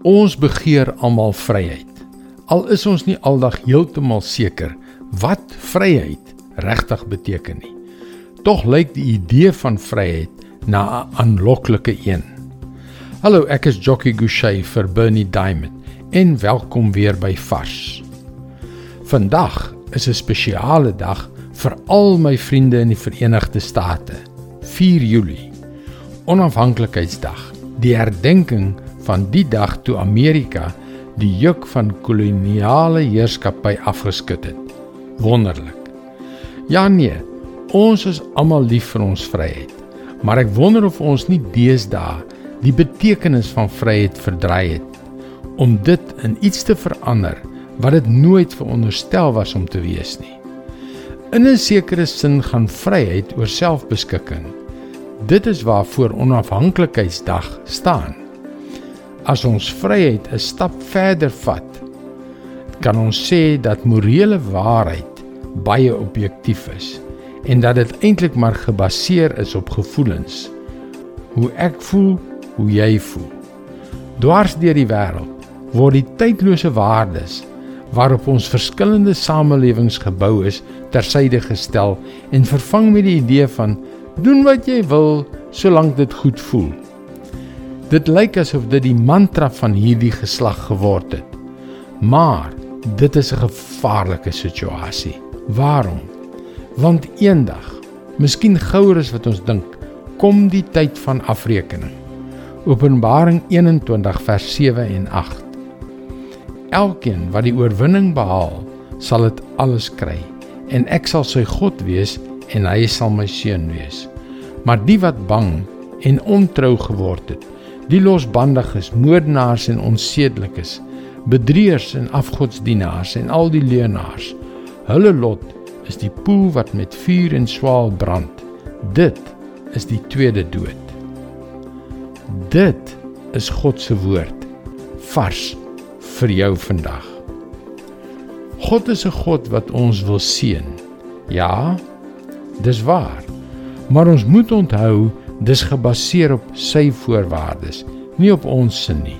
Ons begeer almal vryheid. Al is ons nie aldag heeltemal seker wat vryheid regtig beteken nie. Tog lyk die idee van vryheid na 'n aanloklike een. Hallo, ek is Jockey Gouchee vir Bernie Diamond en welkom weer by Vars. Vandag is 'n spesiale dag vir al my vriende in die Verenigde State. 4 Julie, Onafhanklikheidsdag, die herdenking van die dag toe Amerika die juk van koloniale heerskappy afgeskit het. Wonderlik. Ja nee, ons is almal lief vir ons vryheid. Maar ek wonder of ons nie deesdae die betekenis van vryheid verdraai het om dit in iets te verander wat dit nooit veronderstel was om te wees nie. In 'n sekere sin gaan vryheid oor selfbeskikking. Dit is waarvoor onafhanklikheidsdag staan. As ons vryheid 'n stap verder vat, kan ons sê dat morele waarheid baie objektief is en dat dit eintlik maar gebaseer is op gevoelens. Hoe ek voel, hoe jy voel. Dwars deur die wêreld word die tydlose waardes waarop ons verskillende samelewings gebou is, tersyde gestel en vervang met die idee van doen wat jy wil solank dit goed voel. Dit lyk asof dit die mantra van hierdie geslag geword het. Maar dit is 'n gevaarlike situasie. Waarom? Want eendag, miskien gouer as wat ons dink, kom die tyd van afrekening. Openbaring 21 vers 7 en 8. Elkeen wat die oorwinning behaal, sal dit alles kry en ek sal sy God wees en hy sal my seun wees. Maar die wat bang en ontrou geword het, die losbandiges, moordenaars en onsedelikes, bedrieërs en afgodsdienaars en al die leuenaars. Hulle lot is die poel wat met vuur en swaal brand. Dit is die tweede dood. Dit is God se woord vars vir jou vandag. God is 'n God wat ons wil seën. Ja, dis waar. Maar ons moet onthou dis gebaseer op sy voorwaardes, nie op ons se nie.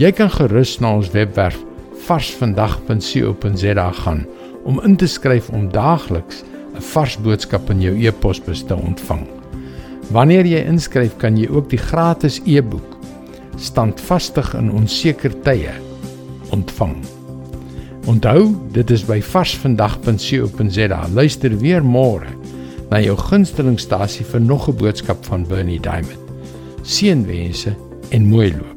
Jy kan gerus na ons webwerf varsvandag.co.za gaan om in te skryf om daagliks 'n vars boodskap in jou e-posbus te ontvang. Wanneer jy inskryf, kan jy ook die gratis e-boek Standvastig in onseker tye ontvang. Onthou, dit is by varsvandag.co.za. Luister weer môre na jou gunstelingstasie vir nog 'n boodskap van Bernie Diamond. Seënwense en mooi loop.